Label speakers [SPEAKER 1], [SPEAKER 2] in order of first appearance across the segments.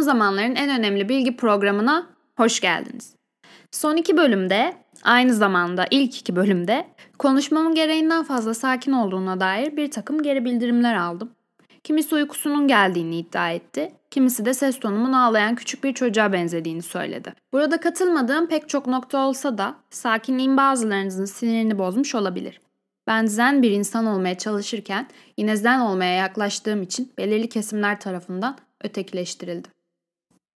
[SPEAKER 1] zamanların en önemli bilgi programına hoş geldiniz. Son iki bölümde, aynı zamanda ilk iki bölümde konuşmamın gereğinden fazla sakin olduğuna dair bir takım geri bildirimler aldım. Kimisi uykusunun geldiğini iddia etti, kimisi de ses tonumun ağlayan küçük bir çocuğa benzediğini söyledi. Burada katılmadığım pek çok nokta olsa da sakinliğin bazılarınızın sinirini bozmuş olabilir. Ben zen bir insan olmaya çalışırken yine zen olmaya yaklaştığım için belirli kesimler tarafından ötekileştirildim.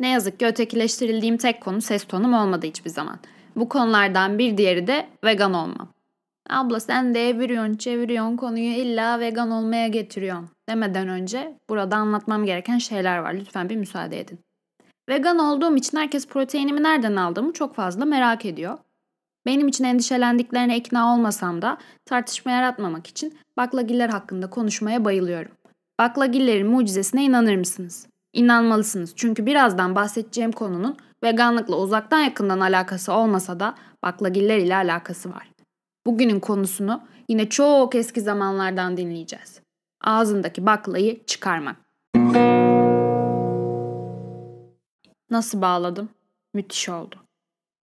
[SPEAKER 1] Ne yazık ki ötekileştirildiğim tek konu ses tonum olmadı hiçbir zaman. Bu konulardan bir diğeri de vegan olmam. Abla sen de eviriyorsun çeviriyorsun konuyu illa vegan olmaya getiriyorsun demeden önce burada anlatmam gereken şeyler var. Lütfen bir müsaade edin. Vegan olduğum için herkes proteinimi nereden aldığımı çok fazla merak ediyor. Benim için endişelendiklerine ikna olmasam da tartışma yaratmamak için baklagiller hakkında konuşmaya bayılıyorum. Baklagillerin mucizesine inanır mısınız? İnanmalısınız çünkü birazdan bahsedeceğim konunun veganlıkla uzaktan yakından alakası olmasa da baklagiller ile alakası var. Bugünün konusunu yine çok eski zamanlardan dinleyeceğiz. Ağzındaki baklayı çıkarmak. Nasıl bağladım? Müthiş oldu.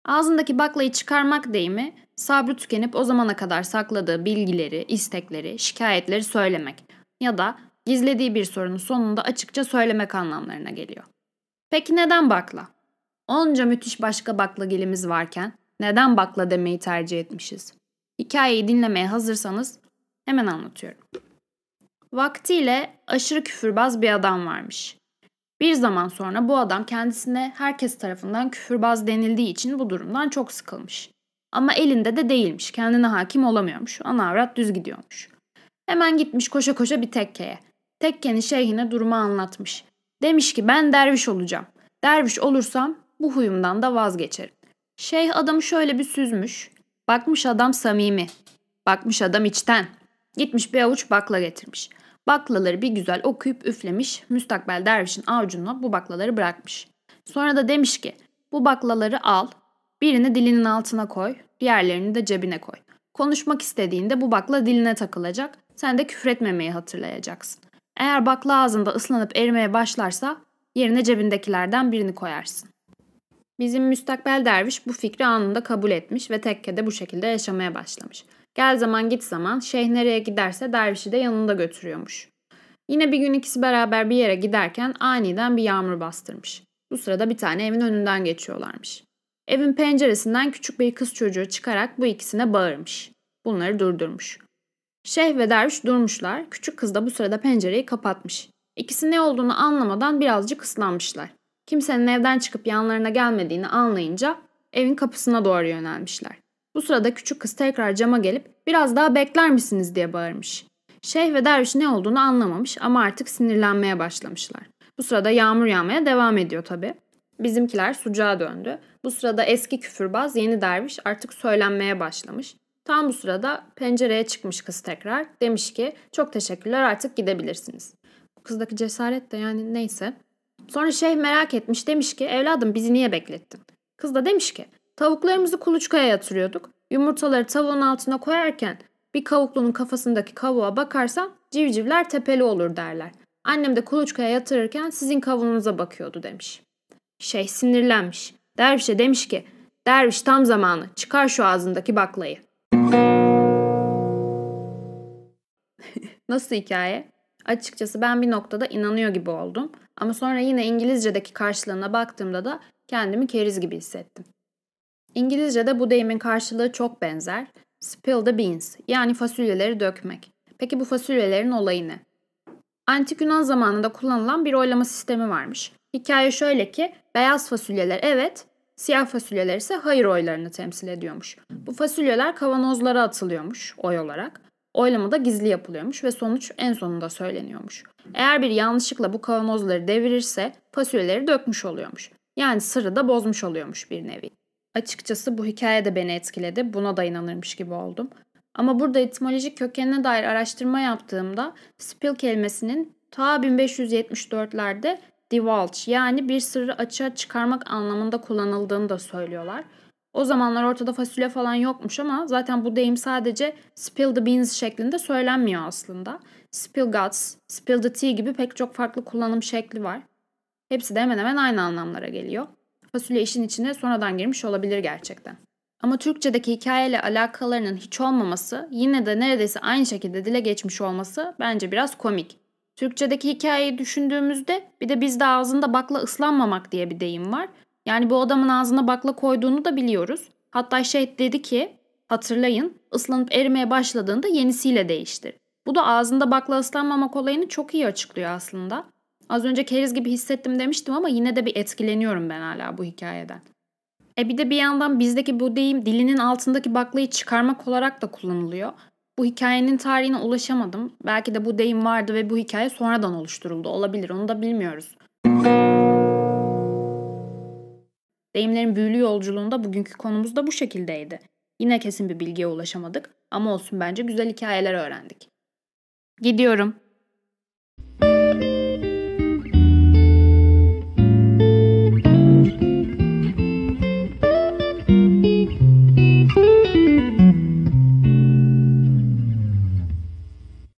[SPEAKER 1] Ağzındaki baklayı çıkarmak deyimi sabrı tükenip o zamana kadar sakladığı bilgileri, istekleri, şikayetleri söylemek ya da gizlediği bir sorunu sonunda açıkça söylemek anlamlarına geliyor. Peki neden bakla? Onca müthiş başka baklagilimiz varken neden bakla demeyi tercih etmişiz? Hikayeyi dinlemeye hazırsanız hemen anlatıyorum. Vaktiyle aşırı küfürbaz bir adam varmış. Bir zaman sonra bu adam kendisine herkes tarafından küfürbaz denildiği için bu durumdan çok sıkılmış. Ama elinde de değilmiş, kendine hakim olamıyormuş, ana avrat düz gidiyormuş. Hemen gitmiş koşa koşa bir tekkeye. Tekkenin şeyhine durumu anlatmış. Demiş ki ben derviş olacağım. Derviş olursam bu huyumdan da vazgeçerim. Şeyh adamı şöyle bir süzmüş. Bakmış adam samimi. Bakmış adam içten. Gitmiş bir avuç bakla getirmiş. Baklaları bir güzel okuyup üflemiş, müstakbel dervişin avucuna bu baklaları bırakmış. Sonra da demiş ki, bu baklaları al, birini dilinin altına koy, diğerlerini de cebine koy. Konuşmak istediğinde bu bakla diline takılacak, sen de küfretmemeyi hatırlayacaksın. Eğer bakla ağzında ıslanıp erimeye başlarsa yerine cebindekilerden birini koyarsın. Bizim müstakbel derviş bu fikri anında kabul etmiş ve tekkede bu şekilde yaşamaya başlamış. Gel zaman git zaman şeyh nereye giderse dervişi de yanında götürüyormuş. Yine bir gün ikisi beraber bir yere giderken aniden bir yağmur bastırmış. Bu sırada bir tane evin önünden geçiyorlarmış. Evin penceresinden küçük bir kız çocuğu çıkarak bu ikisine bağırmış. Bunları durdurmuş. Şeyh ve derviş durmuşlar. Küçük kız da bu sırada pencereyi kapatmış. İkisi ne olduğunu anlamadan birazcık ıslanmışlar. Kimsenin evden çıkıp yanlarına gelmediğini anlayınca evin kapısına doğru yönelmişler. Bu sırada küçük kız tekrar cama gelip biraz daha bekler misiniz diye bağırmış. Şeyh ve derviş ne olduğunu anlamamış ama artık sinirlenmeye başlamışlar. Bu sırada yağmur yağmaya devam ediyor tabi. Bizimkiler sucuğa döndü. Bu sırada eski küfürbaz yeni derviş artık söylenmeye başlamış. Tam bu sırada pencereye çıkmış kız tekrar. Demiş ki çok teşekkürler artık gidebilirsiniz. Bu kızdaki cesaret de yani neyse. Sonra şeyh merak etmiş demiş ki evladım bizi niye beklettin? Kız da demiş ki Tavuklarımızı kuluçkaya yatırıyorduk. Yumurtaları tavuğun altına koyarken bir kavuklunun kafasındaki kavuğa bakarsan civcivler tepeli olur derler. Annem de kuluçkaya yatırırken sizin kavuğunuza bakıyordu demiş. Şey sinirlenmiş. Dervişe demiş ki derviş tam zamanı çıkar şu ağzındaki baklayı. Nasıl hikaye? Açıkçası ben bir noktada inanıyor gibi oldum. Ama sonra yine İngilizce'deki karşılığına baktığımda da kendimi keriz gibi hissettim. İngilizce'de bu deyimin karşılığı çok benzer. Spill the beans yani fasulyeleri dökmek. Peki bu fasulyelerin olayı ne? Antik Yunan zamanında kullanılan bir oylama sistemi varmış. Hikaye şöyle ki beyaz fasulyeler evet, siyah fasulyeler ise hayır oylarını temsil ediyormuş. Bu fasulyeler kavanozlara atılıyormuş oy olarak. Oylama da gizli yapılıyormuş ve sonuç en sonunda söyleniyormuş. Eğer bir yanlışlıkla bu kavanozları devirirse fasulyeleri dökmüş oluyormuş. Yani sırrı da bozmuş oluyormuş bir nevi. Açıkçası bu hikaye de beni etkiledi. Buna da inanırmış gibi oldum. Ama burada etimolojik kökenine dair araştırma yaptığımda spill kelimesinin ta 1574'lerde divulge yani bir sırrı açığa çıkarmak anlamında kullanıldığını da söylüyorlar. O zamanlar ortada fasulye falan yokmuş ama zaten bu deyim sadece spill the beans şeklinde söylenmiyor aslında. Spill guts, spill the tea gibi pek çok farklı kullanım şekli var. Hepsi de hemen hemen aynı anlamlara geliyor. Fasulye işin içine sonradan girmiş olabilir gerçekten. Ama Türkçedeki hikayeyle alakalarının hiç olmaması, yine de neredeyse aynı şekilde dile geçmiş olması bence biraz komik. Türkçedeki hikayeyi düşündüğümüzde bir de bizde ağzında bakla ıslanmamak diye bir deyim var. Yani bu adamın ağzına bakla koyduğunu da biliyoruz. Hatta şey dedi ki hatırlayın ıslanıp erimeye başladığında yenisiyle değiştir. Bu da ağzında bakla ıslanmamak olayını çok iyi açıklıyor aslında. Az önce keriz gibi hissettim demiştim ama yine de bir etkileniyorum ben hala bu hikayeden. E bir de bir yandan bizdeki bu deyim dilinin altındaki baklayı çıkarmak olarak da kullanılıyor. Bu hikayenin tarihine ulaşamadım. Belki de bu deyim vardı ve bu hikaye sonradan oluşturuldu. Olabilir onu da bilmiyoruz. Deyimlerin büyülü yolculuğunda bugünkü konumuz da bu şekildeydi. Yine kesin bir bilgiye ulaşamadık ama olsun bence güzel hikayeler öğrendik. Gidiyorum.